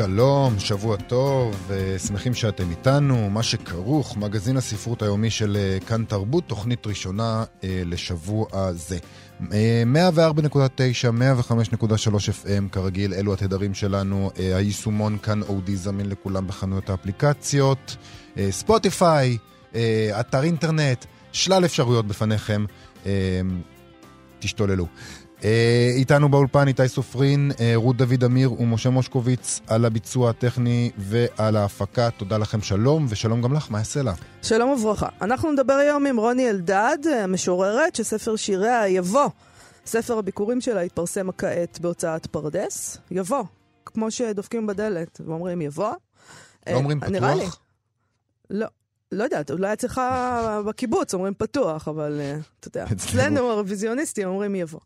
שלום, שבוע טוב, שמחים שאתם איתנו. מה שכרוך, מגזין הספרות היומי של אה, כאן תרבות, תוכנית ראשונה אה, לשבוע זה. 104.9, 105.3 FM, כרגיל, אלו התדרים שלנו. אה, היישומון כאן אודי זמין לכולם בחנויות האפליקציות. אה, ספוטיפיי, אה, אתר אינטרנט, שלל אפשרויות בפניכם. אה, תשתוללו. אה, איתנו באולפן איתי סופרין, אה, רות דוד אמיר ומשה מושקוביץ על הביצוע הטכני ועל ההפקה. תודה לכם, שלום, ושלום גם לך, מה יעשה לה? שלום וברכה. אנחנו נדבר היום עם רוני אלדד, המשוררת, שספר שיריה יבוא. ספר הביקורים שלה התפרסם כעת בהוצאת פרדס. יבוא, כמו שדופקים בדלת ואומרים יבוא. לא אומרים אה, נראה לי. פתוח? לא. לא יודעת, אולי אצלך בקיבוץ אומרים פתוח, אבל אה, אתה יודע, אצלנו. הרוויזיוניסטים אומרים יבוא.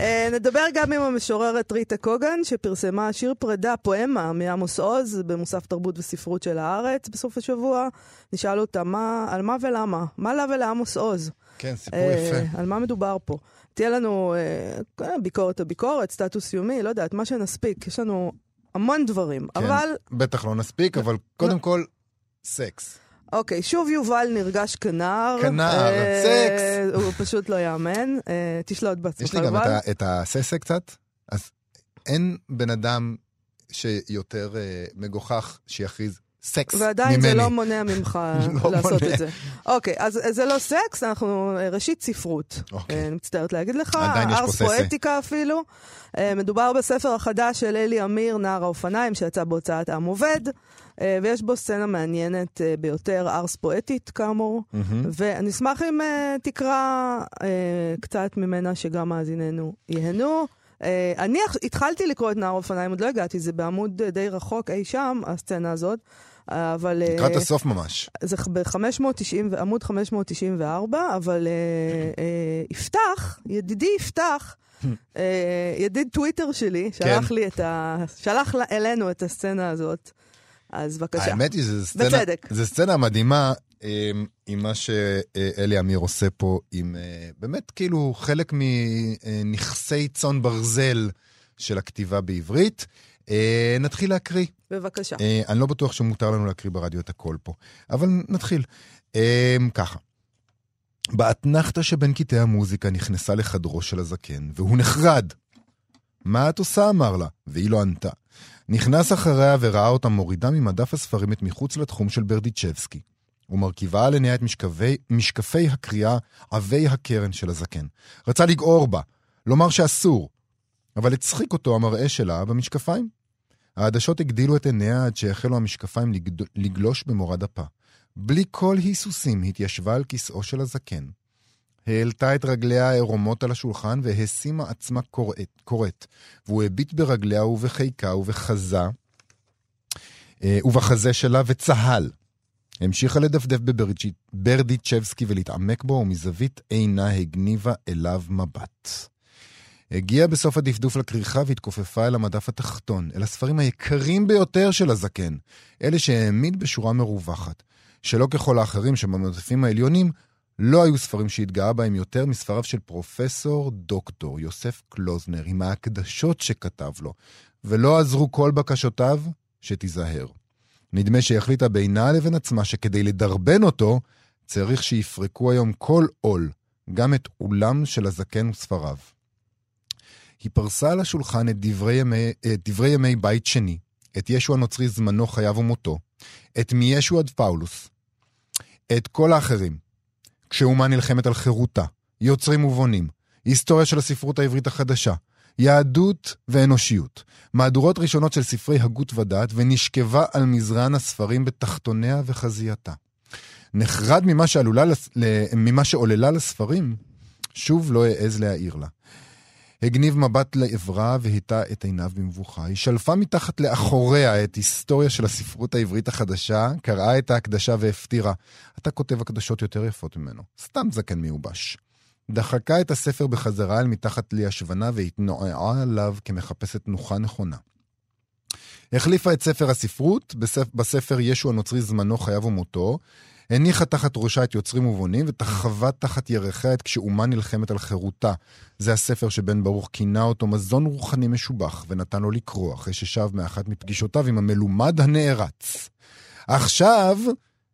אה, נדבר גם עם המשוררת ריטה קוגן, שפרסמה שיר פרידה, פואמה, מעמוס עוז, במוסף תרבות וספרות של הארץ בסוף השבוע. נשאל אותה מה, על מה ולמה, מה לה ולעמוס עוז. כן, סיפור אה, יפה. על מה מדובר פה. תהיה לנו אה, ביקורת הביקורת, סטטוס יומי, לא יודעת, מה שנספיק. יש לנו המון דברים, כן, אבל... בטח לא נספיק, אבל קודם כל, סקס. אוקיי, שוב יובל נרגש כנער. כנער, אה, סקס. הוא פשוט לא יאמן. אה, תשלוט בעצמך, יש לי גם. את ה- את הססה קצת, אז אין בן אדם שיותר אה, מגוחך שיכריז סקס ממני. ועדיין זה לא מונע ממך לא לעשות. את זה. אוקיי, אז אז זה לא סקס, אנחנו אה, ראשית ספרות. אוקיי. אה, אני מצטערת להגיד לך, עדיין יש פה ארס ססה. פואטיקה אפילו. אה, מדובר בספר החדש של אלי אמיר, נער האופניים, שיצא בהוצאת עם עובד, ויש בו סצנה מעניינת אה, ביותר, ארס פואטית כאמור. מהמם. ואני אשמח אם uh, תקרא קצת ממנה שגם מאזיננו ייהנו. אני התחלתי לקרוא את נער אופניים, עוד לא הגעתי, זה בעמוד די רחוק אי שם, הסצנה הזאת. אבל... לקראת הסוף ממש. זה ב-590, עמוד 594, אבל יפתח, ידידי יפתח, ידיד טוויטר שלי, שלח כן. לי את ה... שלח אלינו את הסצנה הזאת. אז בבקשה. האמת היא שזו סצנה, בצדק. זו סצנה מדהימה אה, עם מה שאלי אמיר עושה פה, עם אה, באמת כאילו חלק מנכסי צאן ברזל של הכתיבה בעברית. אה, נתחיל להקריא. בבקשה. אה, אני לא בטוח שמותר לנו להקריא ברדיו את הכל פה, אבל נתחיל. אה, ככה. באתנחתא שבין קטעי המוזיקה נכנסה לחדרו של הזקן, והוא נחרד. מה את עושה? אמר לה, והיא לא ענתה. נכנס אחריה וראה אותה מורידה ממדף הספרים את מחוץ לתחום של ברדיצ'בסקי, ומרכיבה על עיניה את משקפי, משקפי הקריאה עבי הקרן של הזקן. רצה לגעור בה, לומר שאסור, אבל הצחיק אותו המראה שלה במשקפיים. העדשות הגדילו את עיניה עד שהחלו המשקפיים לגד... לגלוש במורד אפה. בלי כל היסוסים התיישבה על כיסאו של הזקן. העלתה את רגליה הערומות על השולחן והשימה עצמה קוראת, קוראת, והוא הביט ברגליה ובחיקה ובחזה, אה, ובחזה שלה וצהל. המשיכה לדפדף בברדיצ'בסקי ולהתעמק בו, ומזווית עינה הגניבה אליו מבט. הגיעה בסוף הדפדוף לכריכה והתכופפה אל המדף התחתון, אל הספרים היקרים ביותר של הזקן, אלה שהעמיד בשורה מרווחת, שלא ככל האחרים שבמדפים העליונים, לא היו ספרים שהתגאה בהם יותר מספריו של פרופסור דוקטור יוסף קלוזנר, עם ההקדשות שכתב לו, ולא עזרו כל בקשותיו, שתיזהר. נדמה שהחליטה בינה לבין עצמה שכדי לדרבן אותו, צריך שיפרקו היום כל עול, גם את אולם של הזקן וספריו. היא פרסה על השולחן את דברי ימי, את דברי ימי בית שני, את ישו הנוצרי זמנו, חייו ומותו, את מישו עד פאולוס, את כל האחרים, כשאומה נלחמת על חירותה, יוצרים ובונים, היסטוריה של הספרות העברית החדשה, יהדות ואנושיות, מהדורות ראשונות של ספרי הגות ודעת, ונשכבה על מזרן הספרים בתחתוניה וחזייתה. נחרד ממה, לס- ממה שעוללה לספרים, שוב לא העז להעיר לה. הגניב מבט לעברה והיטה את עיניו במבוכה. היא שלפה מתחת לאחוריה את היסטוריה של הספרות העברית החדשה, קראה את ההקדשה והפטירה. אתה כותב הקדשות יותר יפות ממנו. סתם זקן מיובש. דחקה את הספר בחזרה אל מתחת לי השבנה והתנועעה עליו כמחפשת תנוחה נכונה. החליפה את ספר הספרות, בספר ישו הנוצרי זמנו, חייו ומותו, הניחה תחת ראשה את יוצרים ובונים, ותחבה תחת ירכיה את כשאומה נלחמת על חירותה. זה הספר שבן ברוך כינה אותו מזון רוחני משובח, ונתן לו לקרוא, אחרי ששב מאחת מפגישותיו עם המלומד הנערץ. עכשיו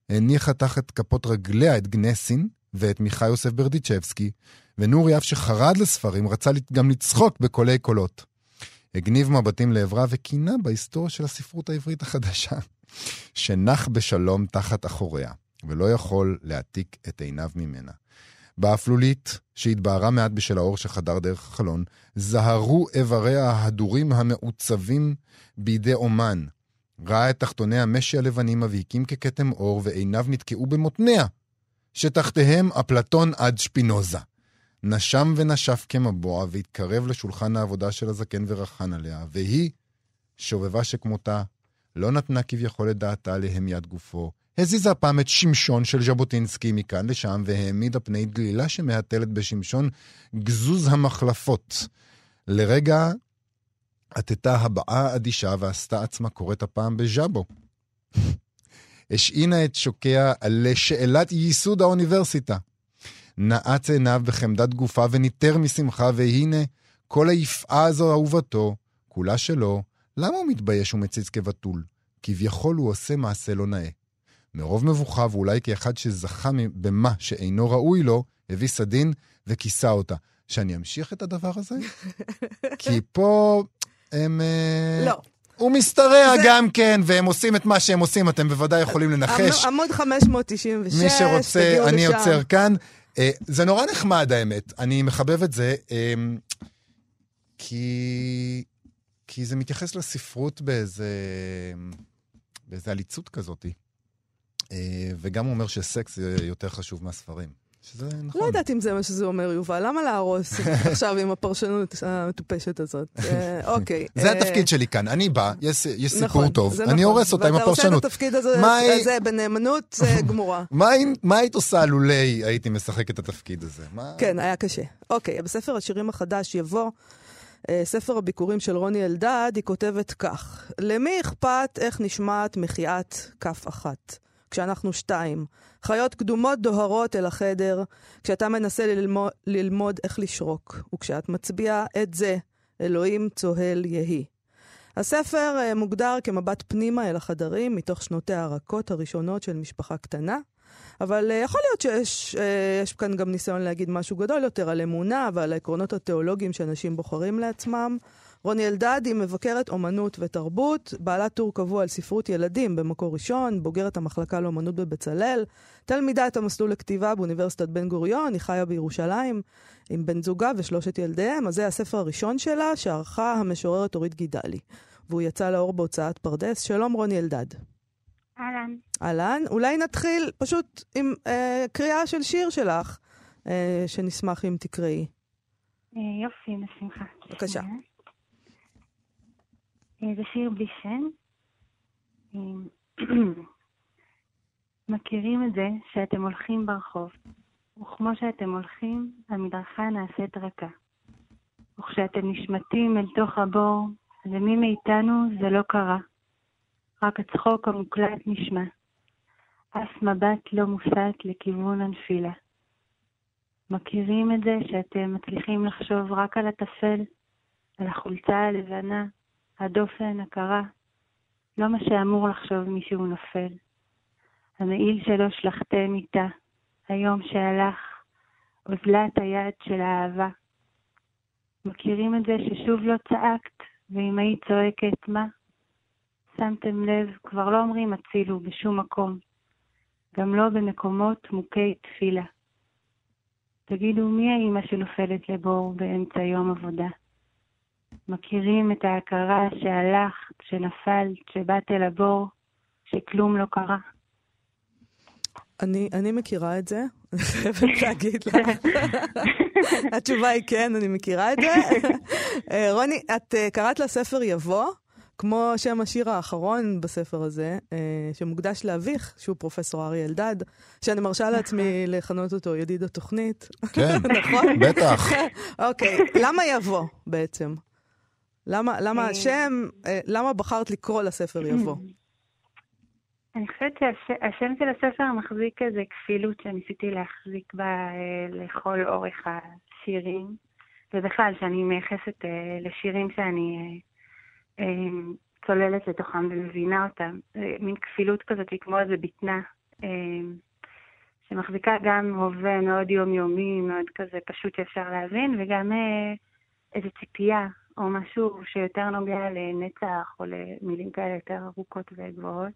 הניחה תחת כפות רגליה את גנסין ואת מיכה יוסף ברדיצ'בסקי, ונורי, אף שחרד לספרים, רצה גם לצחוק בקולי קולות. הגניב מבטים לעברה וכינה בהיסטוריה של הספרות העברית החדשה, שנח בשלום תחת אחוריה. ולא יכול להעתיק את עיניו ממנה. באפלולית, שהתבהרה מעט בשל האור שחדר דרך החלון, זהרו איבריה ההדורים המעוצבים בידי אומן. ראה את תחתוני המשי הלבנים מבהיקים ככתם אור, ועיניו נתקעו במותניה, שתחתיהם אפלטון עד שפינוזה. נשם ונשף כמבוע, והתקרב לשולחן העבודה של הזקן ורחן עליה, והיא, שובבה שכמותה, לא נתנה כביכול את דעתה להמיית גופו, הזיזה הפעם את שמשון של ז'בוטינסקי מכאן לשם, והעמידה פני דלילה שמהתלת בשמשון גזוז המחלפות. לרגע עטתה הבעה אדישה ועשתה עצמה קוראת הפעם בז'אבו. השעינה את שוקיה לשאלת ייסוד האוניברסיטה. נעץ עיניו בחמדת גופה וניטר משמחה, והנה, כל היפעה הזו אהובתו, כולה שלו, למה הוא מתבייש ומציץ כבתול? כביכול הוא עושה מעשה לא נאה. מרוב מבוכה, ואולי כאחד שזכה במה שאינו ראוי לו, הביא סדין וכיסה אותה. שאני אמשיך את הדבר הזה? כי פה הם... אה, לא. הוא משתרע זה... גם כן, והם עושים את מה שהם עושים, אתם בוודאי יכולים לנחש. עמוד 596, מי שרוצה, אני לשם. עוצר כאן. אה, זה נורא נחמד, האמת. אני מחבב את זה, אה, כי... כי זה מתייחס לספרות באיזה... באיזה עליצות כזאת. אה, וגם הוא אומר שסקס יותר חשוב מהספרים. שזה נכון. לא יודעת אם זה מה שזה אומר, יובל. למה להרוס עכשיו עם הפרשנות המטופשת הזאת? אה, אוקיי. זה אה, התפקיד שלי כאן. אני בא, יש סיפור נכון, טוב, אני נכון. הורס אותה עם הפרשנות. ואתה עושה את התפקיד הזה בנאמנות גמורה. מה היית עושה לולי הייתי משחק את התפקיד הזה? כן, היה קשה. אוקיי, בספר השירים החדש יבוא... ספר הביקורים של רוני אלדד, היא כותבת כך: למי אכפת איך נשמעת מחיית כף אחת? כשאנחנו שתיים. חיות קדומות דוהרות אל החדר, כשאתה מנסה ללמוד, ללמוד איך לשרוק, וכשאת מצביעה את זה, אלוהים צוהל יהי. הספר uh, מוגדר כמבט פנימה אל החדרים מתוך שנותיה הרכות הראשונות של משפחה קטנה, אבל uh, יכול להיות שיש uh, כאן גם ניסיון להגיד משהו גדול יותר על אמונה ועל העקרונות התיאולוגיים שאנשים בוחרים לעצמם. רוני אלדד היא מבקרת אומנות ותרבות, בעלת טור קבוע על ספרות ילדים במקור ראשון, בוגרת המחלקה לאומנות בבצלאל, תלמידת המסלול לכתיבה באוניברסיטת בן גוריון, היא חיה בירושלים עם בן זוגה ושלושת ילדיהם, אז זה הספר הראשון שלה שערכה המשוררת אורית גידלי, והוא יצא לאור בהוצאת פרדס. שלום רוני אלדד. אהלן. אהלן. אולי נתחיל פשוט עם אה, קריאה של שיר שלך, אה, שנשמח אם תקראי. אה, יופי, בשמחה. בבקשה. אה, זה שיר בלי שם. מכירים את זה שאתם הולכים ברחוב, וכמו שאתם הולכים, המדרכה נעשית רכה. וכשאתם נשמטים אל תוך הבור, למי מאיתנו זה לא קרה. רק הצחוק המוקלט נשמע. אף מבט לא מוסט לכיוון הנפילה. מכירים את זה שאתם מצליחים לחשוב רק על הטפל, על החולצה הלבנה, הדופן, הקרה, לא מה שאמור לחשוב מישהו נופל. המעיל שלו שלחתם איתה, היום שהלך, אוזלת היד של האהבה. מכירים את זה ששוב לא צעקת, ואם היית צועקת, מה? שמתם לב, כבר לא אומרים הצילו בשום מקום, גם לא במקומות מוכי תפילה. תגידו, מי האימא שנופלת לבור באמצע יום עבודה? מכירים את ההכרה שהלכת, שנפלת, שבאת אל הבור, שכלום לא קרה? אני, אני מכירה את זה, אני חייבת להגיד לך. התשובה היא כן, אני מכירה את זה. אה, רוני, את אה, קראת לספר יבוא, כמו שם השיר האחרון בספר הזה, אה, שמוקדש לאביך, שהוא פרופסור אריה אלדד, שאני מרשה לעצמי לכנות אותו ידיד התוכנית. כן, נכון? בטח. אוקיי, למה יבוא בעצם? למה, למה השם, למה בחרת לקרוא לספר יבוא? אני חושבת שהשם של הספר מחזיק איזה כפילות שניסיתי להחזיק בה אה, לכל אורך השירים, ובכלל, שאני מייחסת אה, לשירים שאני אה, צוללת לתוכם ומבינה אותם. מין כפילות כזאת, כמו איזה בטנה, שמחזיקה גם הווה מאוד יומיומי, מאוד כזה פשוט שאפשר להבין, וגם איזו ציפייה, או משהו שיותר נוגע לנצח, או למילים כאלה יותר ארוכות וגבוהות.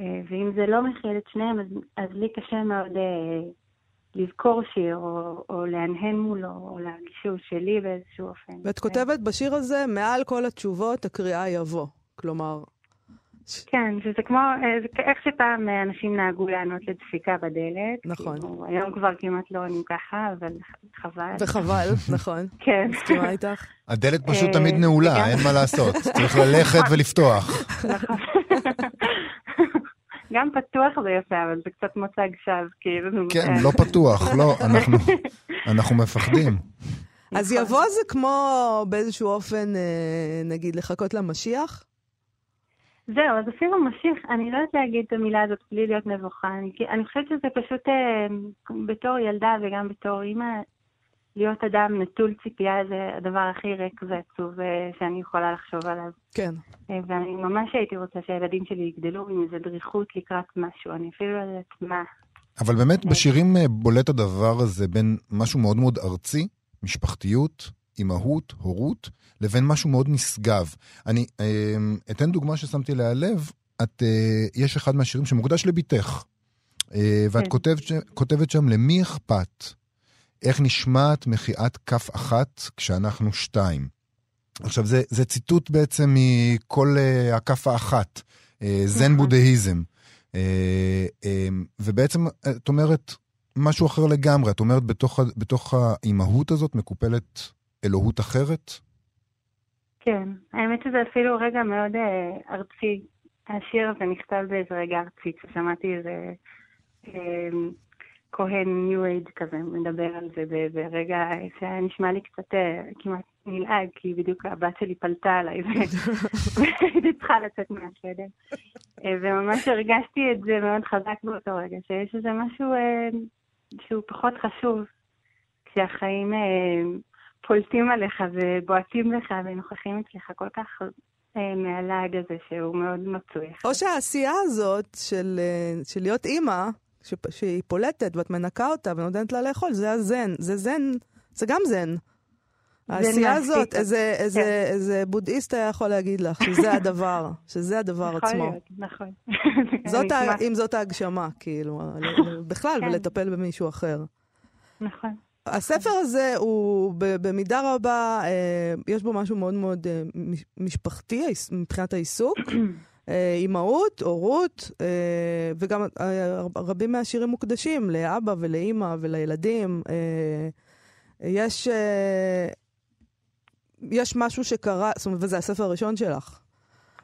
אה, ואם זה לא מכיל את שניהם, אז, אז לי קשה מאוד אה, לזכור שיר, או, או להנהן מולו, או להרגיש שלי באיזשהו אופן. ואת כותבת בשיר הזה, מעל כל התשובות, הקריאה יבוא. כלומר... כן, שזה כמו, אה, זה איך שפעם אנשים נהגו לענות לדפיקה בדלת. נכון. כאילו, היום כבר כמעט לא עונים ככה, אבל חבל. וחבל, נכון. כן. מסכימה איתך? הדלת פשוט תמיד נעולה, אין מה לעשות. צריך ללכת ולפתוח. נכון. גם פתוח זה יפה, אבל זה קצת מוצג שווא, כאילו. כן, לא פתוח, לא, אנחנו, אנחנו מפחדים. אז נכון. יבוא זה כמו באיזשהו אופן, אה, נגיד, לחכות למשיח? זהו, אז אפילו משיח, אני לא יודעת להגיד את המילה הזאת בלי להיות נבוכה. אני, אני חושבת שזה פשוט אה, בתור ילדה וגם בתור אימא, להיות אדם נטול ציפייה זה הדבר הכי ריק ועצוב אה, שאני יכולה לחשוב עליו. כן. אה, ואני ממש הייתי רוצה שהילדים שלי יגדלו עם איזה דריכות לקראת משהו, אני אפילו לא יודעת מה. אבל באמת אה. בשירים בולט הדבר הזה בין משהו מאוד מאוד ארצי, משפחתיות, אימהות, הורות, לבין משהו מאוד נשגב. אני אתן דוגמה ששמתי לאה לב, את, יש אחד מהשירים שמוקדש לביתך, ואת כן. כותבת, כותבת שם, למי אכפת? איך נשמעת מחיאת כף אחת כשאנחנו שתיים. עכשיו, זה, זה ציטוט בעצם מכל uh, הכף האחת, uh, זן נכון. בודהיזם. Uh, uh, ובעצם את אומרת משהו אחר לגמרי, את אומרת בתוך, בתוך האימהות הזאת מקופלת אלוהות אחרת? כן, האמת שזה אפילו רגע מאוד uh, ארצי. השיר הזה נכתב באיזה רגע ארצי, כששמעתי איזה... Uh, כהן ניו אייד כזה מדבר על זה ברגע שהיה נשמע לי קצת אה, כמעט נלעג, כי בדיוק הבת שלי פלטה עליי והייתי צריכה לצאת מהחדר. אה, וממש הרגשתי את זה מאוד חזק באותו רגע, שיש איזה משהו אה, שהוא פחות חשוב, כשהחיים פולטים עליך ובועטים לך ונוכחים אצלך כל כך מהלעג הזה שהוא מאוד מצוי. או שהעשייה הזאת של, של להיות אימא, שהיא פולטת ואת מנקה אותה ונותנת לה לאכול, זה הזן. זה זן, זה גם זן. העשייה הזאת, איזה, איזה, כן. איזה בודהיסט היה יכול להגיד לך שזה הדבר, שזה הדבר עצמו. יכול להיות, נכון. זאת ה, אם זאת ההגשמה, כאילו, בכלל, כן. ולטפל במישהו אחר. נכון. הספר הזה הוא במידה רבה, אה, יש בו משהו מאוד מאוד אה, משפחתי מבחינת העיסוק. אה, אימהות, הורות, וגם רבים מהשירים מוקדשים לאבא ולאימא ולילדים. יש, יש משהו שקרה, זאת אומרת, וזה הספר הראשון שלך.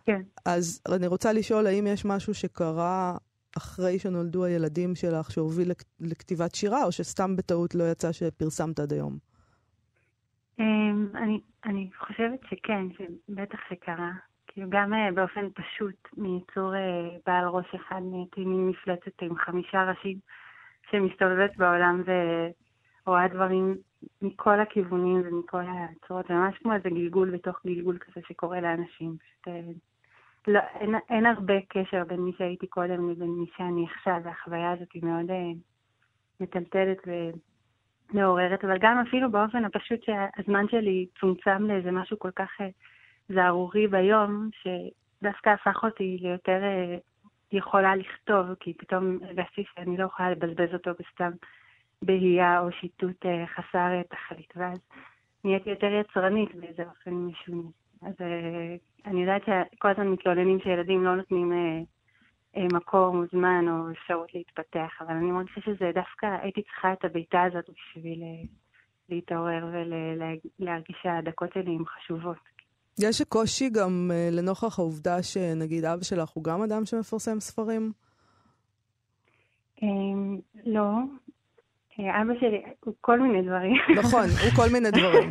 כן. אז אני רוצה לשאול, האם יש משהו שקרה אחרי שנולדו הילדים שלך, שהוביל לכתיבת שירה, או שסתם בטעות לא יצא שפרסמת עד היום? אמ, אני, אני חושבת שכן, שבטח שקרה. כאילו גם uh, באופן פשוט, מייצור uh, בעל ראש אחד נהייתי מין מפלצת עם חמישה ראשים שמסתובבת בעולם ורואה דברים מכל הכיוונים ומכל הצורות, זה ממש כמו איזה גלגול בתוך גלגול כזה שקורה לאנשים. פשוט, uh, לא, אין, אין הרבה קשר בין מי שהייתי קודם לבין מי שאני עכשיו, והחוויה הזאת היא מאוד uh, מטלטלת ומעוררת, אבל גם אפילו באופן הפשוט שהזמן שלי צומצם לאיזה משהו כל כך... Uh, זערורי ביום, שדווקא הפך אותי ליותר אה, יכולה לכתוב, כי פתאום הרגשתי שאני לא יכולה לבזבז אותו בסתם בהייה או שיטוט אה, חסר אה, תכלית, ואז נהייתי יותר יצרנית באיזה אופן משונה. אז אני יודעת שכל הזמן מתלוננים שילדים לא נותנים מקום או זמן או אפשרות להתפתח, אבל אני מרגישה שזה דווקא, הייתי צריכה את הביתה הזאת בשביל להתעורר ולהרגיש שהדקות שלי הן חשובות. יש קושי גם uh, לנוכח העובדה שנגיד אבא שלך הוא גם אדם שמפרסם ספרים? Um, לא. אה, אבא שלי הוא כל מיני דברים. נכון, הוא כל מיני דברים.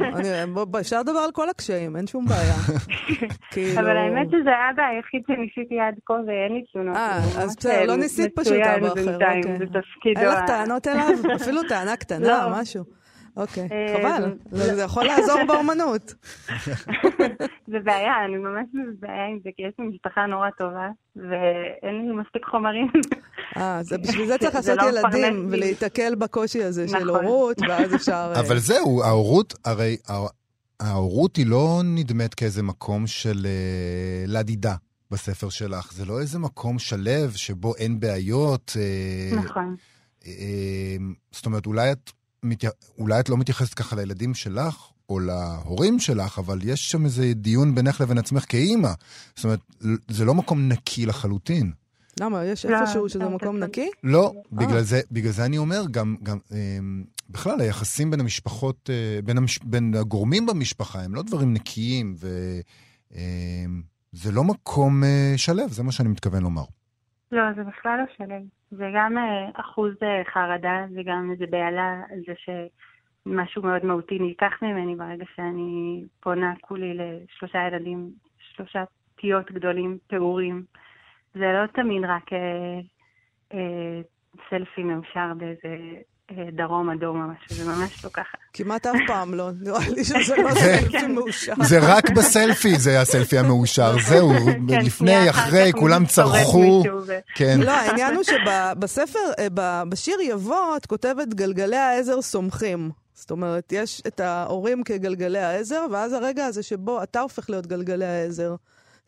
אפשר לדבר על כל הקשיים, אין שום בעיה. כאילו... אבל האמת שזה האבא היחיד שניסיתי עד כה ואין לי תלונות. אה, אז בסדר, לא ניסית פשוט אבא אחר, אוקיי. אין לך טענות אליו? אפילו טענה קטנה, לא. משהו. אוקיי, אה, חבל, זה יכול לעזור באומנות. זה בעיה, אני ממש בבעיה עם זה, כי יש לי משפחה נורא טובה, ואין לי מספיק חומרים. אה, בשביל זה צריך לעשות לא ילדים, ולהיתקל בקושי הזה של נכון. הורות, ואז אפשר... אה, אבל זהו, ההורות, הרי ההורות היא לא נדמת כאיזה מקום של אה, לדידה. בספר שלך. זה לא איזה מקום שלב שבו אין בעיות. נכון. זאת אומרת, אולי את אולי את לא מתייחסת ככה לילדים שלך, או להורים שלך, אבל יש שם איזה דיון בינך לבין עצמך כאימא. זאת אומרת, זה לא מקום נקי לחלוטין. למה? יש לא, איפשהו שזה לא, מקום. נקי? לא, בגלל זה, בגלל זה אני אומר, גם, גם אמ, בכלל, היחסים בין המשפחות, אה, בין, המש, בין הגורמים במשפחה, הם לא דברים נקיים, וזה אמ, לא מקום אה, שלב, זה מה שאני מתכוון לומר. לא, זה בכלל לא שלם. זה גם אה, אחוז אה, חרדה, זה גם איזה בהלה זה שמשהו מאוד מהותי נלקח ממני ברגע שאני פונה כולי לשלושה ילדים, שלושה פיות גדולים, פעורים. זה לא תמיד רק אה, אה, סלפי מאושר באיזה דרום אדום או משהו, זה ממש לא ככה. כמעט אף פעם לא, נראה לי שזה לא סלפי מאושר. זה רק בסלפי, זה הסלפי המאושר, זהו, כן, לפני, אחרי, כולם צרחו. כן. לא, העניין הוא שבספר, אה, בשיר יבוא, את כותבת גלגלי העזר סומכים. זאת אומרת, יש את ההורים כגלגלי העזר, ואז הרגע הזה שבו אתה הופך להיות גלגלי העזר.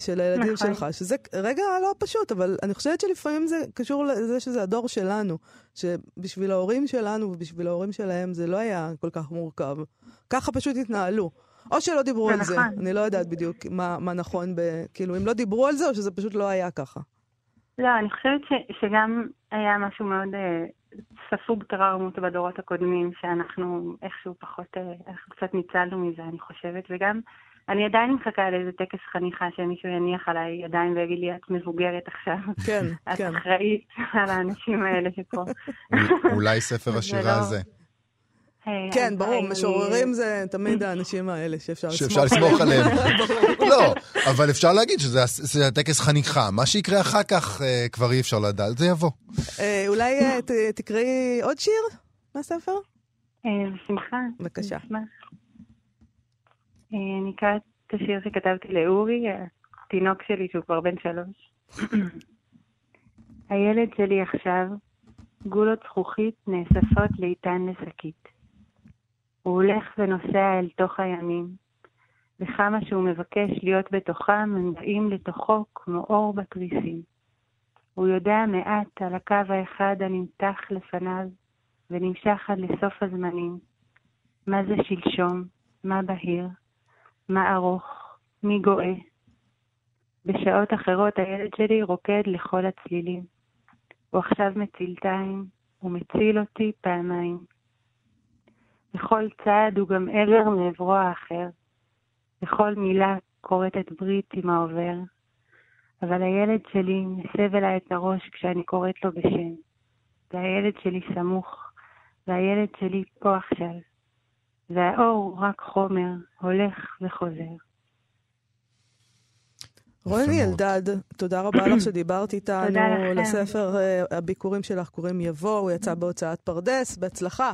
של הילדים נכון. שלך, שזה רגע לא פשוט, אבל אני חושבת שלפעמים זה קשור לזה שזה הדור שלנו, שבשביל ההורים שלנו ובשביל ההורים שלהם זה לא היה כל כך מורכב. ככה פשוט התנהלו. או שלא דיברו על זה, נכון. אני לא יודעת בדיוק מה, מה נכון, ב, כאילו, אם לא דיברו על זה או שזה פשוט לא היה ככה. לא, אני חושבת ש, שגם היה משהו מאוד אה, ספוג טראומות בדורות הקודמים, שאנחנו איכשהו פחות, אה, אנחנו קצת ניצלנו מזה, אני חושבת, וגם אני עדיין מחכה לאיזה טקס חניכה שמישהו יניח עליי ידיים ויגיד לי, את מבוגרת עכשיו. כן, את כן. את אחראית על האנשים האלה שפה. אולי ספר השירה הזה. אה, כן, ברור, משוררים זה תמיד האנשים האלה שאפשר לסמוך עליהם. לא, אבל אפשר להגיד שזה הטקס חניכה. מה שיקרה אחר כך אה, כבר אי אפשר לדעת, זה יבוא. אה, אולי תקראי עוד שיר מהספר? בשמחה. בבקשה. אני אקרא את השיר שכתבתי לאורי, התינוק שלי שהוא כבר בן שלוש. הילד שלי עכשיו, גולות זכוכית נאספות לאיתן לשקית. הוא הולך ונוסע אל תוך הימים, וכמה שהוא מבקש להיות בתוכם, הם באים לתוכו כמו אור בתריסים. הוא יודע מעט על הקו האחד הנמתח לפניו, ונמשך עד לסוף הזמנים. מה זה שלשום? מה בהיר? מה ארוך, מי גואה. בשעות אחרות הילד שלי רוקד לכל הצלילים. הוא עכשיו מצילתיים, הוא מציל אותי פעמיים. בכל צעד הוא גם עבר מעברו האחר. בכל מילה כורתת ברית עם העובר. אבל הילד שלי מסב אליי את הראש כשאני קוראת לו בשם. והילד שלי סמוך, והילד שלי פה עכשיו. והאור הוא רק חומר, הולך וחוזר. רוני אלדד, תודה רבה לך שדיברת איתנו. תודה לכם. לספר uh, הביקורים שלך קוראים יבוא, הוא יצא בהוצאת פרדס, בהצלחה.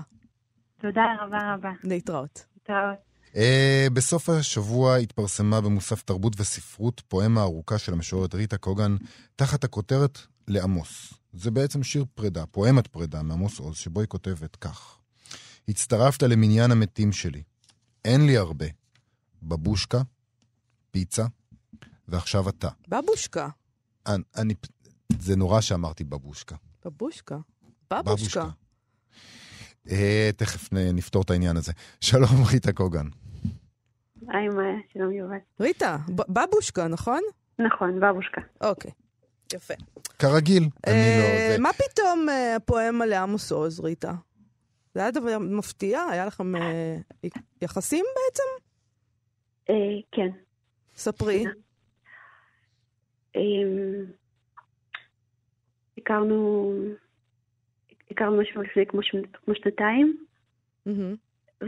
תודה רבה רבה. להתראות. להתראות. Uh, בסוף השבוע התפרסמה במוסף תרבות וספרות פואמה ארוכה של המשוררת ריטה קוגן תחת הכותרת לעמוס. זה בעצם שיר פרידה, פואמת פרידה מעמוס עוז, שבו היא כותבת כך: הצטרפת למניין המתים שלי. אין לי הרבה. בבושקה, פיצה, ועכשיו אתה. בבושקה. אני, אני, זה נורא שאמרתי בבושקה. בבושקה? בבושקה. אה, תכף נפתור את העניין הזה. שלום, ריטה קוגן. היי, מאיה, שלום יובל. ריטה, בבושקה, נכון? נכון, בבושקה. אוקיי, יפה. כרגיל, אני לא... אה, מה פתאום הפואמה אה, לעמוס עוז, ריטה? זה היה דבר מפתיע? היה לכם אה, יחסים בעצם? אה, כן. ספרי. אה, הכרנו, הכרנו משהו לפני כמו, כמו שנתיים, mm-hmm.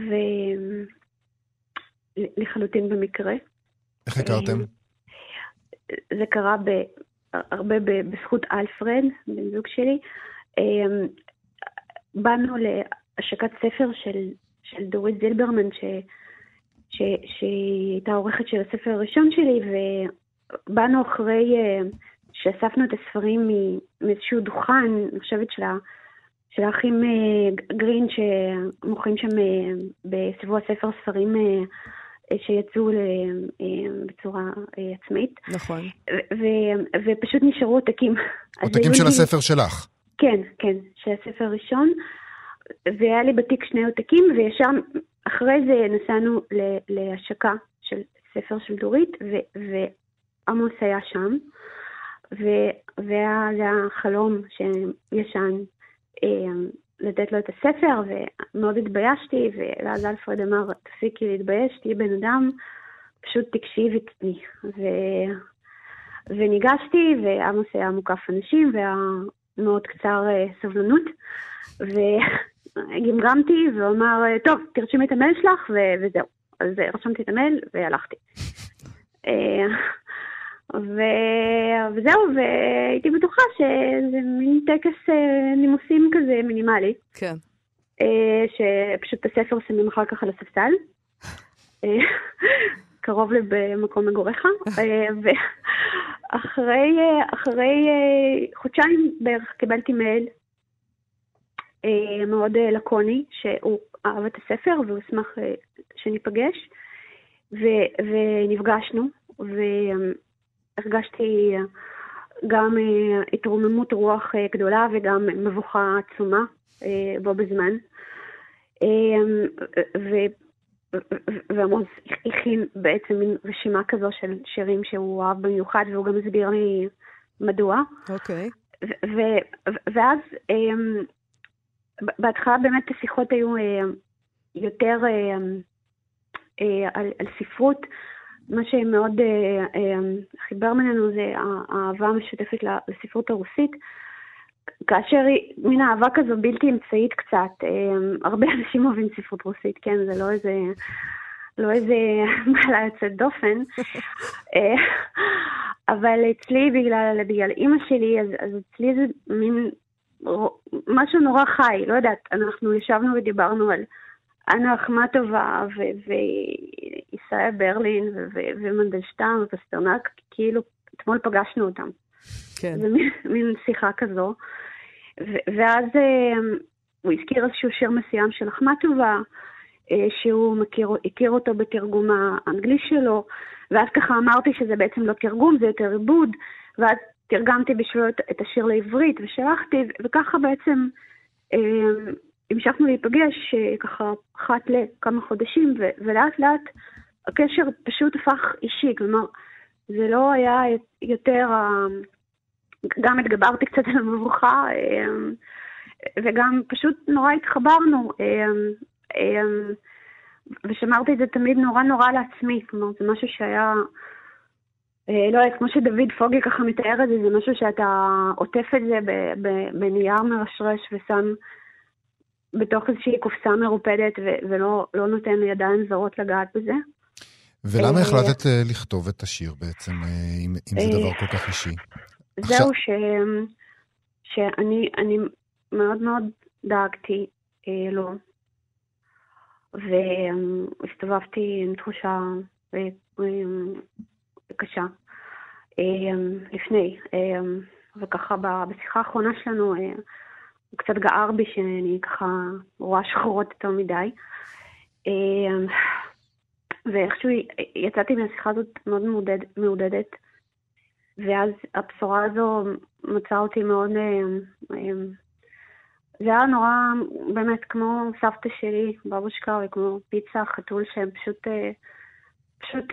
ולחלוטין במקרה. איך הכרתם? זה קרה ב, הרבה בזכות אלפרד, בן זוג שלי. באנו להשקת ספר של, של דורית זילברמן, ש, ש, שהיא הייתה עורכת של הספר הראשון שלי, ובאנו אחרי uh, שאספנו את הספרים מאיזשהו דוכן, אני חושבת של, של האחים uh, גרין, שמוכרים שם uh, בסביבו הספר ספרים שיצאו בצורה עצמאית. נכון. ופשוט נשארו עותקים. עותקים של הספר שלך. כן, כן, של הספר הראשון. והיה לי בתיק שני עותקים, וישר אחרי זה נסענו להשקה של ספר של דורית, ועמוס היה שם, והיה זה החלום שישן אה, לתת לו את הספר, ומאוד התביישתי, ואז אלפרד אמר, תפסיקי להתבייש, תהיי בן אדם, פשוט תקשיב אצלי. ו... וניגשתי, ועמוס היה מוקף אנשים, והיה מאוד קצר אה, סבלנות, וגמגמתי, והוא אמר, טוב, תרשמי את המייל שלך, ו... וזהו. אז רשמתי את המייל והלכתי. אה, ו... וזהו, והייתי בטוחה שזה מין טקס אה, נימוסים כזה מינימלי. כן. שפשוט את הספר שמים אחר כך על הספסל. קרוב למקום מגוריך. ואחרי אחרי חודשיים בערך קיבלתי מייל מאוד לקוני, שהוא אהב את הספר והוא אשמח שניפגש. ונפגשנו, והרגשתי גם התרוממות רוח גדולה וגם מבוכה עצומה בו בזמן. ועמוס הכין בעצם מין רשימה כזו של שירים שהוא אהב במיוחד, והוא גם הסביר לי מדוע. אוקיי. Okay. ואז בהתחלה באמת השיחות היו uh, יותר uh, uh, על, על ספרות. מה שמאוד uh, uh, חיבר ממנו זה האהבה המשותפת לספרות הרוסית. כאשר היא מין אהבה כזו בלתי אמצעית קצת. אמ, הרבה אנשים אוהבים ספרות רוסית, כן? זה לא איזה... לא איזה מעלה יוצאת דופן. אה, אבל אצלי, בגלל, בגלל אימא שלי, אז, אז אצלי זה מין משהו נורא חי, לא יודעת, אנחנו ישבנו ודיברנו על אנה אחמטובה וישראל ברלין ומנדלשטם ופסטרנק, כאילו אתמול פגשנו אותם. כן. זה מין, מין שיחה כזו. ואז אה, הוא הזכיר איזשהו שיר מסוים של אחמטובה, אה, שהוא מכיר, הכיר אותו בתרגום האנגלי שלו, ואז ככה אמרתי שזה בעצם לא תרגום, זה יותר עיבוד, ואז תרגמתי בשבילו את, השיר לעברית ושלחתי, וככה בעצם אה, המשכנו להיפגש ככה אחת לכמה חודשים, ו, ולאט לאט הקשר פשוט הפך אישי, כלומר, זה לא היה יותר גם התגברתי קצת על המבוכה, אמ, וגם פשוט נורא התחברנו. אמ, ושמרתי את זה תמיד נורא נורא לעצמי, כלומר זה משהו שהיה, לא יודעת, כמו שדוד פוגי ככה מתאר את זה, זה משהו שאתה עוטף את זה בנייר מרשרש ושם בתוך איזושהי קופסה מרופדת ולא לא נותן לידיים זרות לגעת בזה. ולמה אה, החלטת אה, לכתוב את השיר בעצם, אם, אם זה דבר כל כך אישי? זהו, ש... שאני אני מאוד מאוד דאגתי אה, לו, והסתובבתי עם תחושה אה, קשה אה, לפני, אה, וככה בשיחה האחרונה שלנו אה, הוא קצת גער בי שאני ככה רואה שחורות יותר מדי. אה, ואיכשהו יצאתי מהשיחה הזאת מאוד מעודד, מעודדת. ואז הבשורה הזו מצאה אותי מאוד... אה, אה, זה היה נורא, באמת, כמו סבתא שלי, בבושקה, וכמו פיצה, חתול, שהם פשוט... אה, פשוט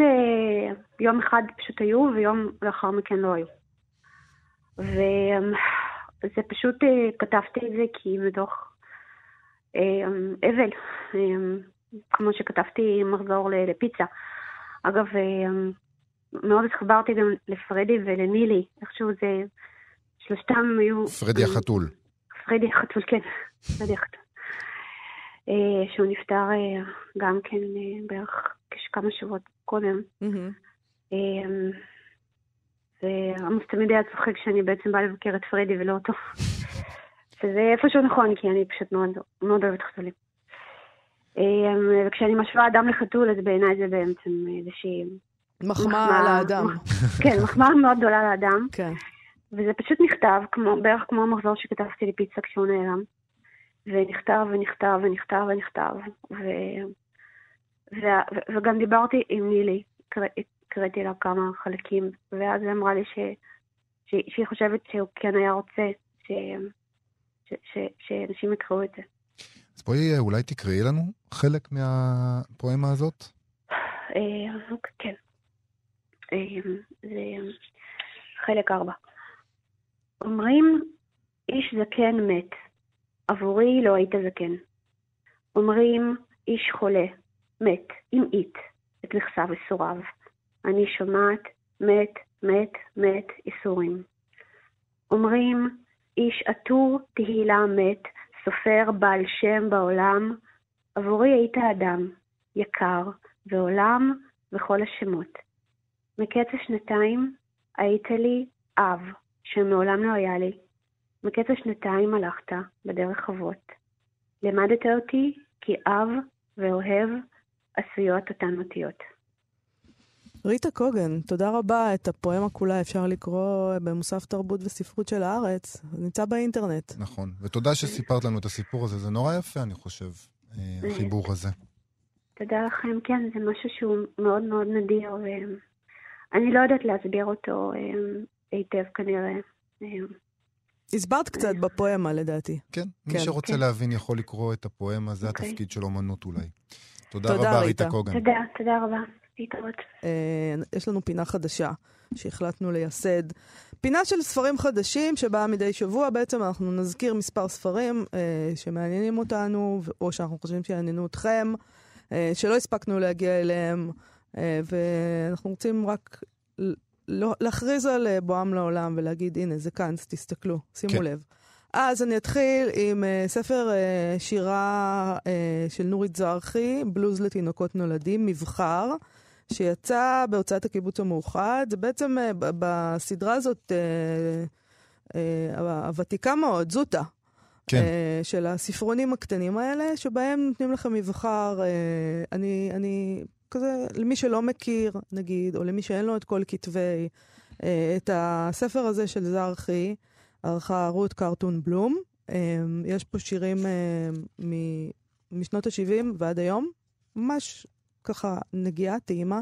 יום אחד פשוט היו, ויום לאחר מכן לא היו. וזה פשוט, כתבתי את זה כי מתוך אבל, כמו שכתבתי מחזור לפיצה. אגב, מאוד התחברתי גם לפרדי ולנילי, איכשהו זה, שלושתם היו... פרדי החתול. פרדי החתול, כן, פרדי החתול. שהוא נפטר גם כן בערך כמה שבועות קודם. ועמוס תמיד היה צוחק שאני בעצם באה לבקר את פרדי ולא אותו. שזה איפשהו נכון, כי אני פשוט מאוד, מאוד אוהבת חתולים. וכשאני משווה אדם לחתול, אז בעיניי זה בעצם איזושהי... מחמאה לאדם. כן, מחמאה מאוד גדולה לאדם. כן. וזה פשוט נכתב, כמו, בערך כמו המחזור שכתבתי לפיצה כשהוא נעלם. ונכתב ונכתב ונכתב ונכתב. ו... ו... וגם דיברתי עם נילי, הקראתי לה כמה חלקים, ואז היא אמרה לי ש... ש... שהיא חושבת שהוא כן היה רוצה ש... ש... ש... שאנשים יקראו את זה. אז בואי אולי תקראי לנו חלק מהפואמה הזאת. אה, אוקיי, כן. אה, זה חלק ארבע. אומרים, איש זקן מת, עבורי לא היית זקן. אומרים, איש חולה, מת, המעיט, את לכסה וסורב. אני שומעת, מת, מת, מת, איסורים. אומרים, איש עטור תהילה מת, סופר בעל שם בעולם, עבורי היית אדם, יקר, ועולם וכל השמות. מקץ השנתיים היית לי אב, שמעולם לא היה לי. מקץ השנתיים הלכת בדרך אבות. לימדת אותי כי אב ואוהב עשויות אותן אותיות. ריטה קוגן, תודה רבה. את הפואמה כולה אפשר לקרוא במוסף תרבות וספרות של הארץ. נמצא באינטרנט. נכון, ותודה שסיפרת לנו את הסיפור הזה. זה נורא יפה, אני חושב, אה, החיבור הזה. תודה לכם. כן, זה משהו שהוא מאוד מאוד נדיר, ואני לא יודעת להסביר אותו אה, היטב כנראה. הסברת קצת בפואמה, לדעתי. כן, מי כן, שרוצה כן. להבין יכול לקרוא את הפואמה, זה okay. אוקיי. התפקיד של אומנות אולי. תודה, תודה רבה, ריטה קוגן. תודה, תודה רבה. להתראות. אה, יש לנו פינה חדשה שהחלטנו לייסד. פינה של ספרים חדשים שבאה מדי שבוע. בעצם אנחנו נזכיר מספר ספרים אה, שמעניינים אותנו, או שאנחנו חושבים שיעניינו אתכם, אה, שלא הספקנו להגיע אליהם, אה, ואנחנו רוצים רק לא, להכריז על אה, בואם לעולם ולהגיד, הנה, זה כאן, תסתכלו, שימו כן. לב. אז אני אתחיל עם uh, ספר uh, שירה uh, של נורית זרחי, בלוז לתינוקות נולדים, מבחר. שיצא בהוצאת הקיבוץ המאוחד. זה בעצם uh, בסדרה הזאת, uh, uh, הוותיקה מאוד, זוטה. כן. Uh, של הספרונים הקטנים האלה, שבהם נותנים לכם מבחר. Uh, אני, אני כזה, למי שלא מכיר, נגיד, או למי שאין לו את כל כתבי, uh, את הספר הזה של זרחי, ערכה רות קרטון בלום. Uh, יש פה שירים uh, משנות ה-70 ועד היום, ממש ככה נגיעה, טעימה.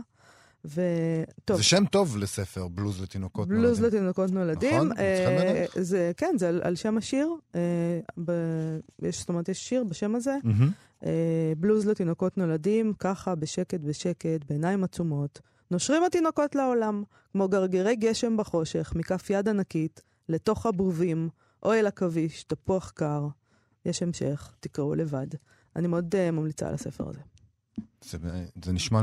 וטוב. זה שם טוב לספר, בלוז לתינוקות בלוז נולדים. בלוז לתינוקות נולדים. נכון? אה, זה, כן, זה על, על שם השיר. אה, ב, יש, זאת אומרת, יש שיר בשם הזה. Mm-hmm. אה, בלוז לתינוקות נולדים, ככה, בשקט בשקט, בעיניים עצומות. נושרים התינוקות לעולם, כמו גרגירי גשם בחושך, מכף יד ענקית, לתוך הבובים, או אל עכביש, תפוח קר. יש המשך, תקראו לבד. אני מאוד uh, ממליצה על הספר הזה. זה, זה נשמע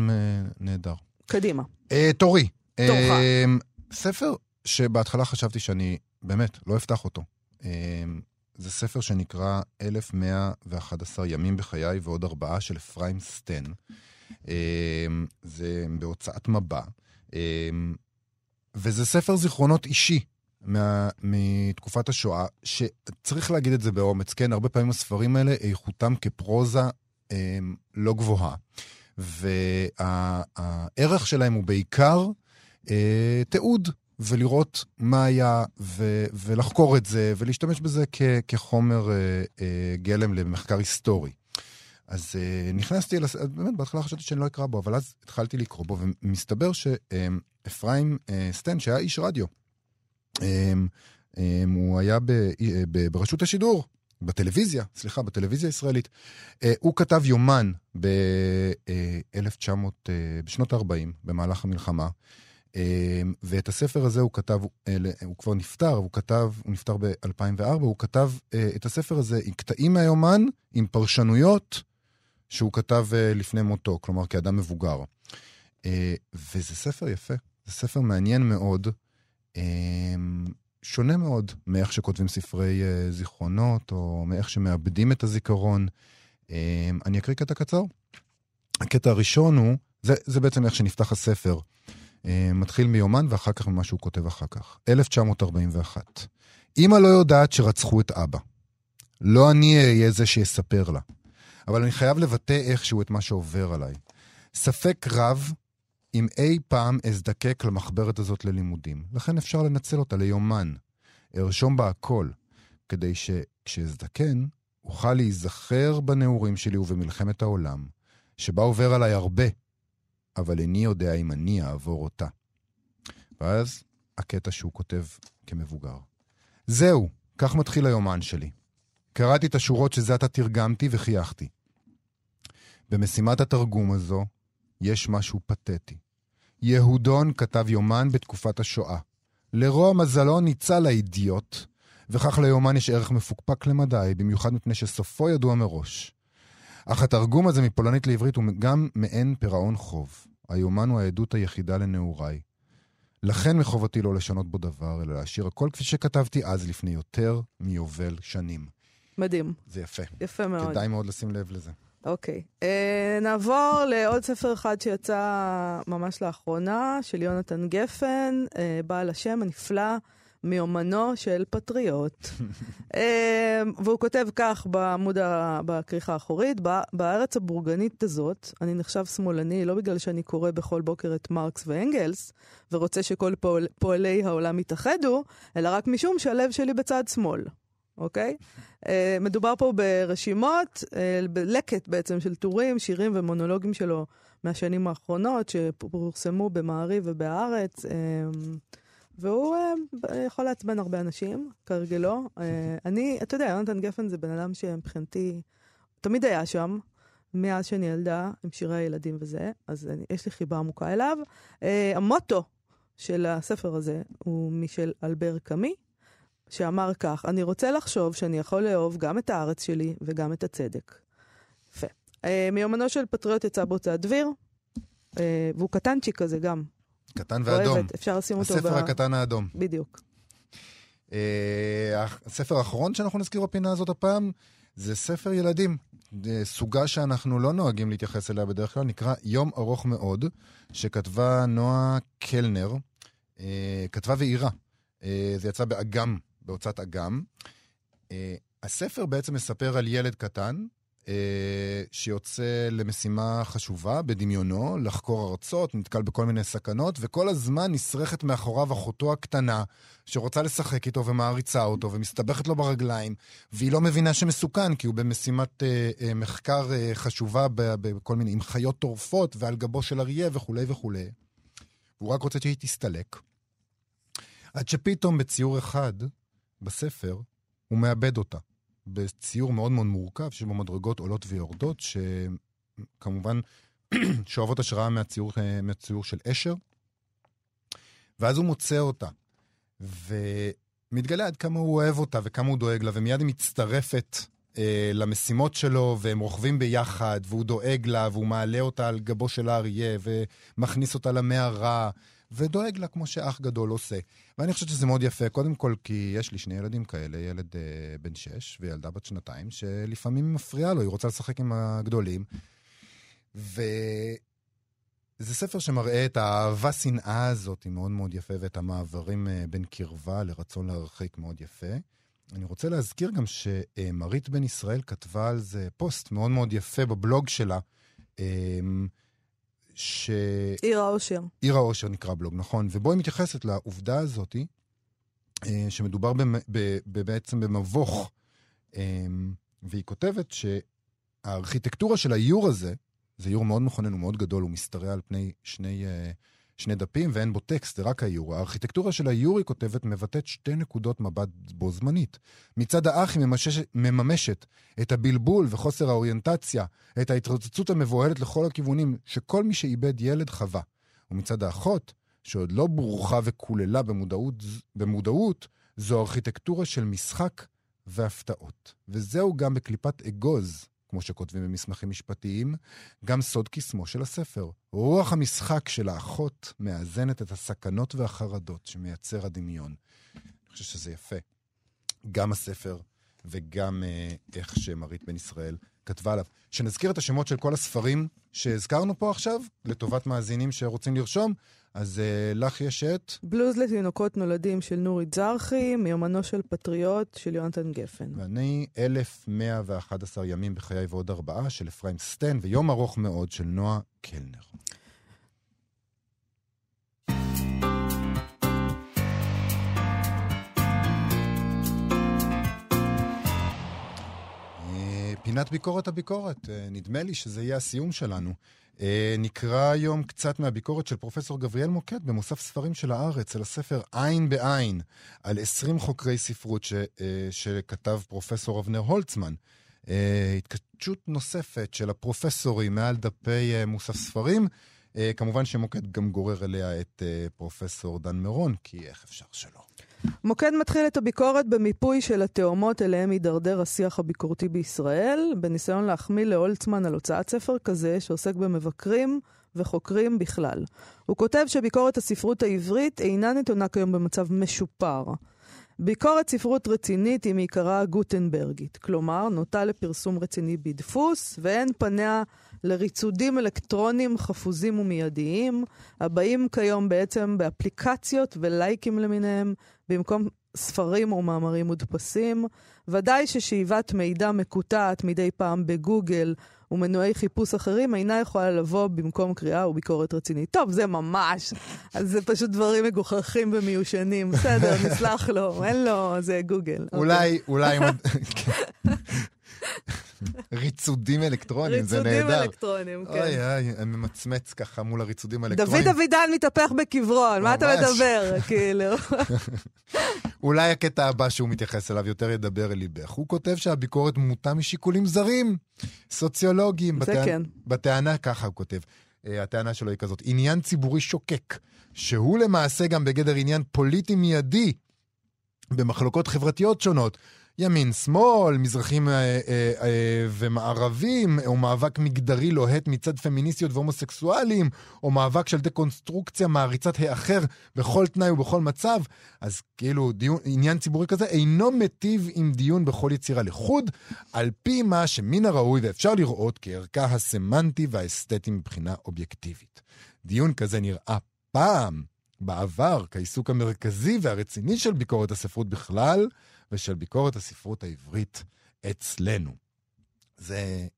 נהדר. קדימה. Uh, תורי. תורך. Uh, ספר שבהתחלה חשבתי שאני באמת לא אפתח אותו. Uh, זה ספר שנקרא 1111 ימים בחיי ועוד ארבעה של אפרים סטן. Uh, זה בהוצאת מבע. Uh, וזה ספר זיכרונות אישי מה, מתקופת השואה, שצריך להגיד את זה באומץ, כן? הרבה פעמים הספרים האלה, איכותם כפרוזה אה, לא גבוהה. והערך שלהם הוא בעיקר אה, תיעוד, ולראות מה היה, ו- ולחקור את זה, ולהשתמש בזה כ- כחומר אה, אה, גלם למחקר היסטורי. אז אה, נכנסתי, לס... באמת, בהתחלה חשבתי שאני לא אקרא בו, אבל אז התחלתי לקרוא בו, ומסתבר שאפרים אה, סטן, שהיה איש רדיו, אה, אה, הוא היה ב, ב, ברשות השידור, בטלוויזיה, סליחה, בטלוויזיה הישראלית. אה, הוא כתב יומן ב-1900, אה, בשנות ה-40, במהלך המלחמה, ואת הספר הזה הוא כתב, הוא כבר נפטר, הוא כתב, הוא נפטר ב-2004, הוא כתב את הספר הזה עם קטעים מהיומן, עם פרשנויות שהוא כתב לפני מותו, כלומר כאדם מבוגר. וזה ספר יפה, זה ספר מעניין מאוד. אמ, שונה מאוד מאיך שכותבים ספרי זיכרונות, או מאיך שמאבדים את הזיכרון. Um, אני אקריא קטע קצר. הקטע הראשון הוא, זה, זה בעצם איך שנפתח הספר. Uh, מתחיל מיומן ואחר כך ממה שהוא כותב אחר כך. 1941. אמא לא יודעת שרצחו את אבא. לא אני אהיה זה שיספר לה. אבל אני חייב לבטא איכשהו את מה שעובר עליי. ספק רב אם אי פעם אזדקק למחברת הזאת ללימודים. לכן אפשר לנצל אותה ליומן. ארשום בה הכל, כדי שכשאזדקן, אוכל להיזכר בנעורים שלי ובמלחמת העולם, שבה עובר עליי הרבה, אבל איני יודע אם אני אעבור אותה. ואז הקטע שהוא כותב כמבוגר. זהו, כך מתחיל היומן שלי. קראתי את השורות שזה עתה תרגמתי וחייכתי. במשימת התרגום הזו יש משהו פתטי. יהודון כתב יומן בתקופת השואה. לרוע מזלו ניצל האידיוט, וכך ליומן יש ערך מפוקפק למדי, במיוחד מפני שסופו ידוע מראש. אך התרגום הזה מפולנית לעברית הוא גם מעין פירעון חוב. היומן הוא העדות היחידה לנעוריי. לכן מחובתי לא לשנות בו דבר, אלא להשאיר הכל כפי שכתבתי אז לפני יותר מיובל שנים. מדהים. זה יפה. יפה מאוד. כדאי מאוד לשים לב לזה. אוקיי. Okay. אה, uh, נעבור לעוד ספר אחד שיצא ממש לאחרונה, של יונתן גפן, uh, בעל השם הנפלא מיומנו של פטריוט. uh, והוא כותב כך בעמוד, ה... בכריכה האחורית, בארץ הבורגנית הזאת, אני נחשב שמאלני לא בגלל שאני קורא בכל בוקר את מרקס ואנגלס, ורוצה שכל פועל... פועלי העולם יתאחדו, אלא רק משום שהלב שלי בצד שמאל. אוקיי? Uh, מדובר פה ברשימות, uh, בלקט בעצם של טורים, שירים ומונולוגים שלו מהשנים האחרונות, שפורסמו במעריב ובהארץ, uh, והוא uh, יכול לעצבן הרבה אנשים, כהרגלו. Uh, אני, אתה יודע, יונתן גפן זה בן אדם שמבחינתי תמיד היה שם. מאז שאני ילדה, עם שירי הילדים וזה, אז אני, יש לי חיבה עמוקה אליו. Uh, המוטו של הספר הזה הוא משל אלבר קאמי, שאמר כך, אני רוצה לחשוב שאני יכול לאהוב גם את הארץ שלי וגם את הצדק. יפה. Uh, מיומנו של פטריוט יצא בהוצאת דביר, uh, והוא קטנצ'יק כזה גם. קטן ואדום. אוהבת, אפשר לשים אותו הספר ב... הקטן האדום. בדיוק. Uh, הספר האחרון שאנחנו נזכיר בפינה הזאת הפעם, זה ספר ילדים. סוגה שאנחנו לא נוהגים להתייחס אליה בדרך כלל, נקרא יום ארוך מאוד, שכתבה נועה קלנר, uh, כתבה ואירה. זה יצא באגם בהוצאת אגם. הספר בעצם מספר על ילד קטן שיוצא למשימה חשובה בדמיונו, לחקור ארצות, נתקל בכל מיני סכנות, וכל הזמן נשרכת מאחוריו אחותו הקטנה, שרוצה לשחק איתו ומעריצה אותו, ומסתבכת לו ברגליים, והיא לא מבינה שמסוכן, כי הוא במשימת uh, uh, מחקר uh, חשובה בכל מיני, עם חיות טורפות, ועל גבו של אריה וכולי וכולי. הוא רק רוצה שהיא תסתלק. עד שפתאום בציור אחד, בספר, הוא מאבד אותה. בציור מאוד מאוד מורכב, שבו מדרגות עולות ויורדות, שכמובן שואבות השראה מהציור, מהציור של אשר. ואז הוא מוצא אותה, ומתגלה עד כמה הוא אוהב אותה וכמה הוא דואג לה, ומיד היא מצטרפת אה, למשימות שלו, והם רוכבים ביחד, והוא דואג לה, והוא מעלה אותה על גבו של האריה, ומכניס אותה למערה, ודואג לה כמו שאח גדול עושה. ואני חושב שזה מאוד יפה, קודם כל כי יש לי שני ילדים כאלה, ילד אה, בן שש וילדה בת שנתיים, שלפעמים מפריעה לו, היא רוצה לשחק עם הגדולים. וזה ספר שמראה את האהבה-שנאה הזאת, היא מאוד מאוד יפה, ואת המעברים אה, בין קרבה לרצון להרחיק מאוד יפה. אני רוצה להזכיר גם שמרית בן ישראל כתבה על זה פוסט מאוד מאוד יפה בבלוג שלה. ש... עיר האושר. עיר האושר נקרא בלוג, נכון. ובו היא מתייחסת לעובדה הזאת, אה, שמדובר במ... ב... בעצם במבוך, אה, והיא כותבת שהארכיטקטורה של האיור הזה, זה איור מאוד מכונן, הוא מאוד גדול, הוא משתרע על פני שני אה, שני דפים ואין בו טקסט, זה רק האיור. הארכיטקטורה של האיור, היא כותבת, מבטאת שתי נקודות מבט בו זמנית. מצד האח היא ממששת, מממשת את הבלבול וחוסר האוריינטציה, את ההתרוצצות המבוהלת לכל הכיוונים שכל מי שאיבד ילד חווה. ומצד האחות, שעוד לא בורחה וקוללה במודעות, במודעות, זו ארכיטקטורה של משחק והפתעות. וזהו גם בקליפת אגוז, כמו שכותבים במסמכים משפטיים, גם סוד קסמו של הספר. רוח המשחק של האחות מאזנת את הסכנות והחרדות שמייצר הדמיון. אני חושב שזה יפה. גם הספר וגם אה, איך שמרית בן ישראל כתבה עליו. שנזכיר את השמות של כל הספרים שהזכרנו פה עכשיו, לטובת מאזינים שרוצים לרשום. אז uh, לך יש את... בלוז לתינוקות נולדים של נורית זרחי, מיומנו של פטריוט של יונתן גפן. ואני 1111 ימים בחיי ועוד ארבעה של אפרים סטן, ויום ארוך מאוד של נועה קלנר. פינת ביקורת הביקורת, אה, נדמה לי שזה יהיה הסיום שלנו. אה, נקרא היום קצת מהביקורת של פרופסור גבריאל מוקד במוסף ספרים של הארץ, על הספר עין בעין, על 20 חוקרי ספרות ש, אה, שכתב פרופסור אבנר הולצמן. התקדשות נוספת של הפרופסורים מעל דפי מוסף ספרים. כמובן שמוקד גם גורר אליה את פרופסור דן מירון, כי איך אפשר שלא. מוקד מתחיל את הביקורת במיפוי של התאומות אליהם הידרדר השיח הביקורתי בישראל, בניסיון להחמיא להולצמן על הוצאת ספר כזה שעוסק במבקרים וחוקרים בכלל. הוא כותב שביקורת הספרות העברית אינה נתונה כיום במצב משופר. ביקורת ספרות רצינית היא מעיקרה גוטנברגית, כלומר, נוטה לפרסום רציני בדפוס, ואין פניה לריצודים אלקטרוניים חפוזים ומיידיים, הבאים כיום בעצם באפליקציות ולייקים למיניהם, במקום ספרים או מאמרים מודפסים. ודאי ששאיבת מידע מקוטעת מדי פעם בגוגל ומנועי חיפוש אחרים אינה יכולה לבוא במקום קריאה וביקורת רצינית. טוב, זה ממש, אז זה פשוט דברים מגוחכים ומיושנים. בסדר, נסלח לו, אין לו, זה גוגל. אולי, אולי... ריצודים אלקטרונים, זה נהדר. ריצודים אלקטרונים, כן. אוי אוי, אני ממצמץ ככה מול הריצודים האלקטרונים. דוד אבידן מתהפך בקברו, על מה אתה מדבר? כאילו. אולי הקטע הבא שהוא מתייחס אליו יותר ידבר אל ליבך. הוא כותב שהביקורת מוטה משיקולים זרים, סוציולוגיים. זה כן. בטענה, ככה הוא כותב. אה, הטענה שלו היא כזאת, עניין ציבורי שוקק, שהוא למעשה גם בגדר עניין פוליטי מיידי במחלוקות חברתיות שונות, ימין, שמאל, מזרחים אה, אה, אה, ומערבים, או מאבק מגדרי לוהט מצד פמיניסטיות והומוסקסואלים, או מאבק של דקונסטרוקציה מעריצת האחר בכל תנאי ובכל מצב. אז כאילו, דיון, עניין ציבורי כזה אינו מיטיב עם דיון בכל יצירה לחוד, על פי מה שמן הראוי ואפשר לראות כערכה הסמנטי והאסתטי מבחינה אובייקטיבית. דיון כזה נראה פעם, בעבר, כעיסוק המרכזי והרציני של ביקורת הספרות בכלל, ושל ביקורת הספרות העברית אצלנו. זה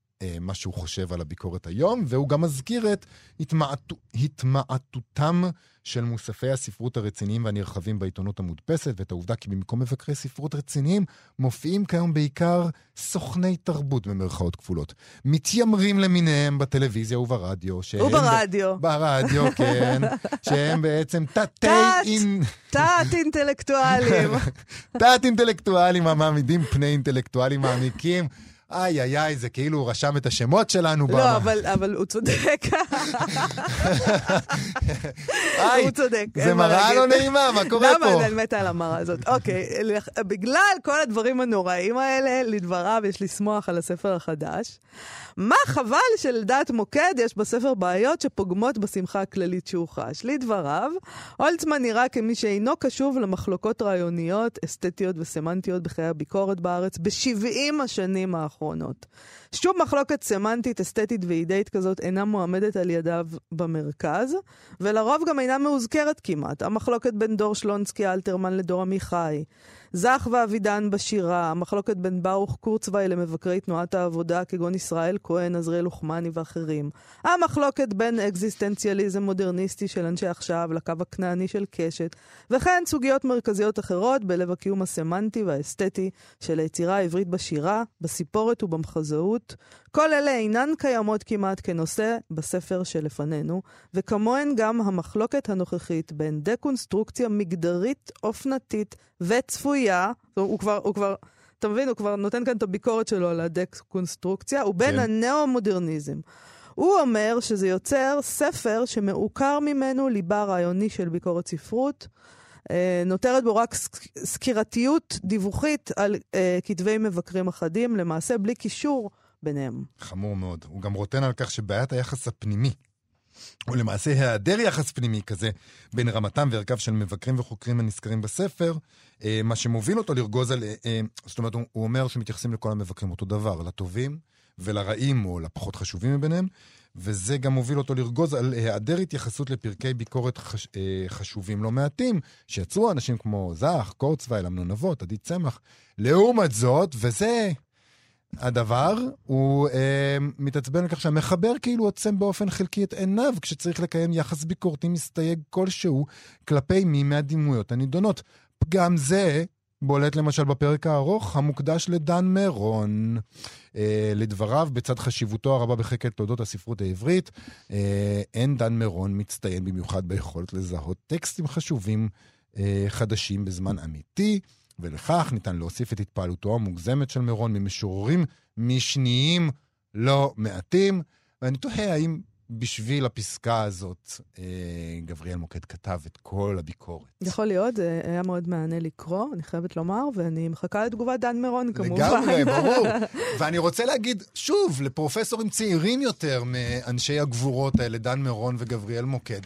מה שהוא חושב על הביקורת היום, והוא גם מזכיר את התמעט... התמעטותם של מוספי הספרות הרציניים והנרחבים בעיתונות המודפסת, ואת העובדה כי במקום מבקרי ספרות רציניים, מופיעים כיום בעיקר סוכני תרבות במרכאות כפולות. מתיימרים למיניהם בטלוויזיה וברדיו. וברדיו. ב... ברדיו, כן. שהם בעצם תתי... תת-אינטלקטואלים. תת-אינטלקטואלים המעמידים פני אינטלקטואלים מעמיקים. איי, איי, איי, זה כאילו הוא רשם את השמות שלנו. לא, אבל, אבל הוא צודק. הוא צודק. זה מראה לא נעימה, מה קורה פה? למה אני מתה על המראה הזאת? אוקיי, בגלל כל הדברים הנוראים האלה, לדבריו יש לשמוח על הספר החדש. מה חבל שלדעת מוקד יש בספר בעיות שפוגמות בשמחה הכללית שהוא חש. לדבריו, הולצמן נראה כמי שאינו קשוב למחלוקות רעיוניות, אסתטיות וסמנטיות בחיי הביקורת בארץ ב-70 השנים האחרונות. שום מחלוקת סמנטית, אסתטית ואידאית כזאת אינה מועמדת על ידיו במרכז, ולרוב גם אינה מאוזכרת כמעט. המחלוקת בין דור שלונסקי אלתרמן לדור עמיחי. זך ואבידן בשירה, המחלוקת בין ברוך קורצווי למבקרי תנועת העבודה כגון ישראל כהן, עזריאל לוחמני ואחרים. המחלוקת בין אקזיסטנציאליזם מודרניסטי של אנשי עכשיו לקו הכנעני של קשת, וכן סוגיות מרכזיות אחרות בלב הקיום הסמנטי והאסתטי של היצירה העברית בשירה, בסיפורת ובמחזאות. כל אלה אינן קיימות כמעט כנושא בספר שלפנינו, וכמוהן גם המחלוקת הנוכחית בין דקונסטרוקציה מגדרית אופנתית וצפויה, הוא כבר, הוא כבר, אתה מבין, הוא כבר נותן כאן את הביקורת שלו על הדקונסטרוקציה, ובין כן. הנאו-מודרניזם. הוא אומר שזה יוצר ספר שמעוקר ממנו ליבה רעיוני של ביקורת ספרות. אה, נותרת בו רק סקירתיות דיווחית על אה, כתבי מבקרים אחדים, למעשה בלי קישור ביניהם. חמור מאוד. הוא גם רוטן על כך שבעיית היחס הפנימי ולמעשה היעדר יחס פנימי כזה בין רמתם וערכיו של מבקרים וחוקרים הנזכרים בספר, אה, מה שמוביל אותו לרגוז על... אה, אה, זאת אומרת, הוא אומר שמתייחסים לכל המבקרים אותו דבר, לטובים ולרעים או לפחות חשובים מביניהם, וזה גם מוביל אותו לרגוז על היעדר התייחסות לפרקי ביקורת חש, חשובים לא מעטים, שיצרו אנשים כמו זך, קורצווייל, אמנון אבות, עדי צמח. לעומת זאת, וזה הדבר, הוא אה, מתעצבן על כך שהמחבר כאילו עוצם באופן חלקי את עיניו כשצריך לקיים יחס ביקורתי מסתייג כלשהו כלפי מי מהדימויות הנידונות. פגם זה בולט למשל בפרק הארוך המוקדש לדן מירון. אה, לדבריו, בצד חשיבותו הרבה בחקר תולדות הספרות העברית, אה, אין דן מירון מצטיין במיוחד ביכולת לזהות טקסטים חשובים אה, חדשים בזמן אמיתי. ולכך ניתן להוסיף את התפעלותו המוגזמת של מירון ממשוררים משניים לא מעטים. ואני תוהה האם בשביל הפסקה הזאת אה, גבריאל מוקד כתב את כל הביקורת. יכול להיות, זה היה מאוד מענה לקרוא, אני חייבת לומר, ואני מחכה לתגובת דן מירון כמובן. לגמרי, ברור. ואני רוצה להגיד, שוב, לפרופסורים צעירים יותר מאנשי הגבורות האלה, דן מירון וגבריאל מוקד.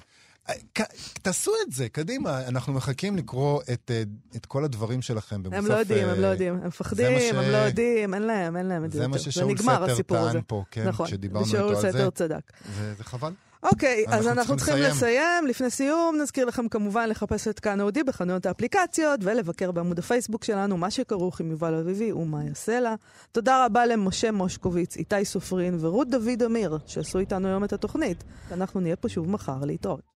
תעשו את זה, קדימה. אנחנו מחכים לקרוא את, אה, את כל הדברים שלכם במוסף... הם לא יודעים, הם לא אה, יודעים. הם מפחדים. הם לא יודעים, אין להם, אין להם את זה. זה מה ששאול סתר טען פה, כן, נכון, כשדיברנו איתו על זה. נכון, ושאול סתר צדק. וזה חבל. אוקיי, okay, אז אנחנו צריכים לסיים. לסיים. לפני סיום, נזכיר לכם כמובן לחפש את כאן אודי בחנויות האפליקציות ולבקר בעמוד הפייסבוק שלנו, מה שכרוך עם יובל אביבי ומאיה סלע. תודה רבה למשה מושקוביץ, איתי סופרין ורות דוד אמיר, שעשו איתנו היום את התוכנית. אנחנו נהיה פה שוב מחר להתראות.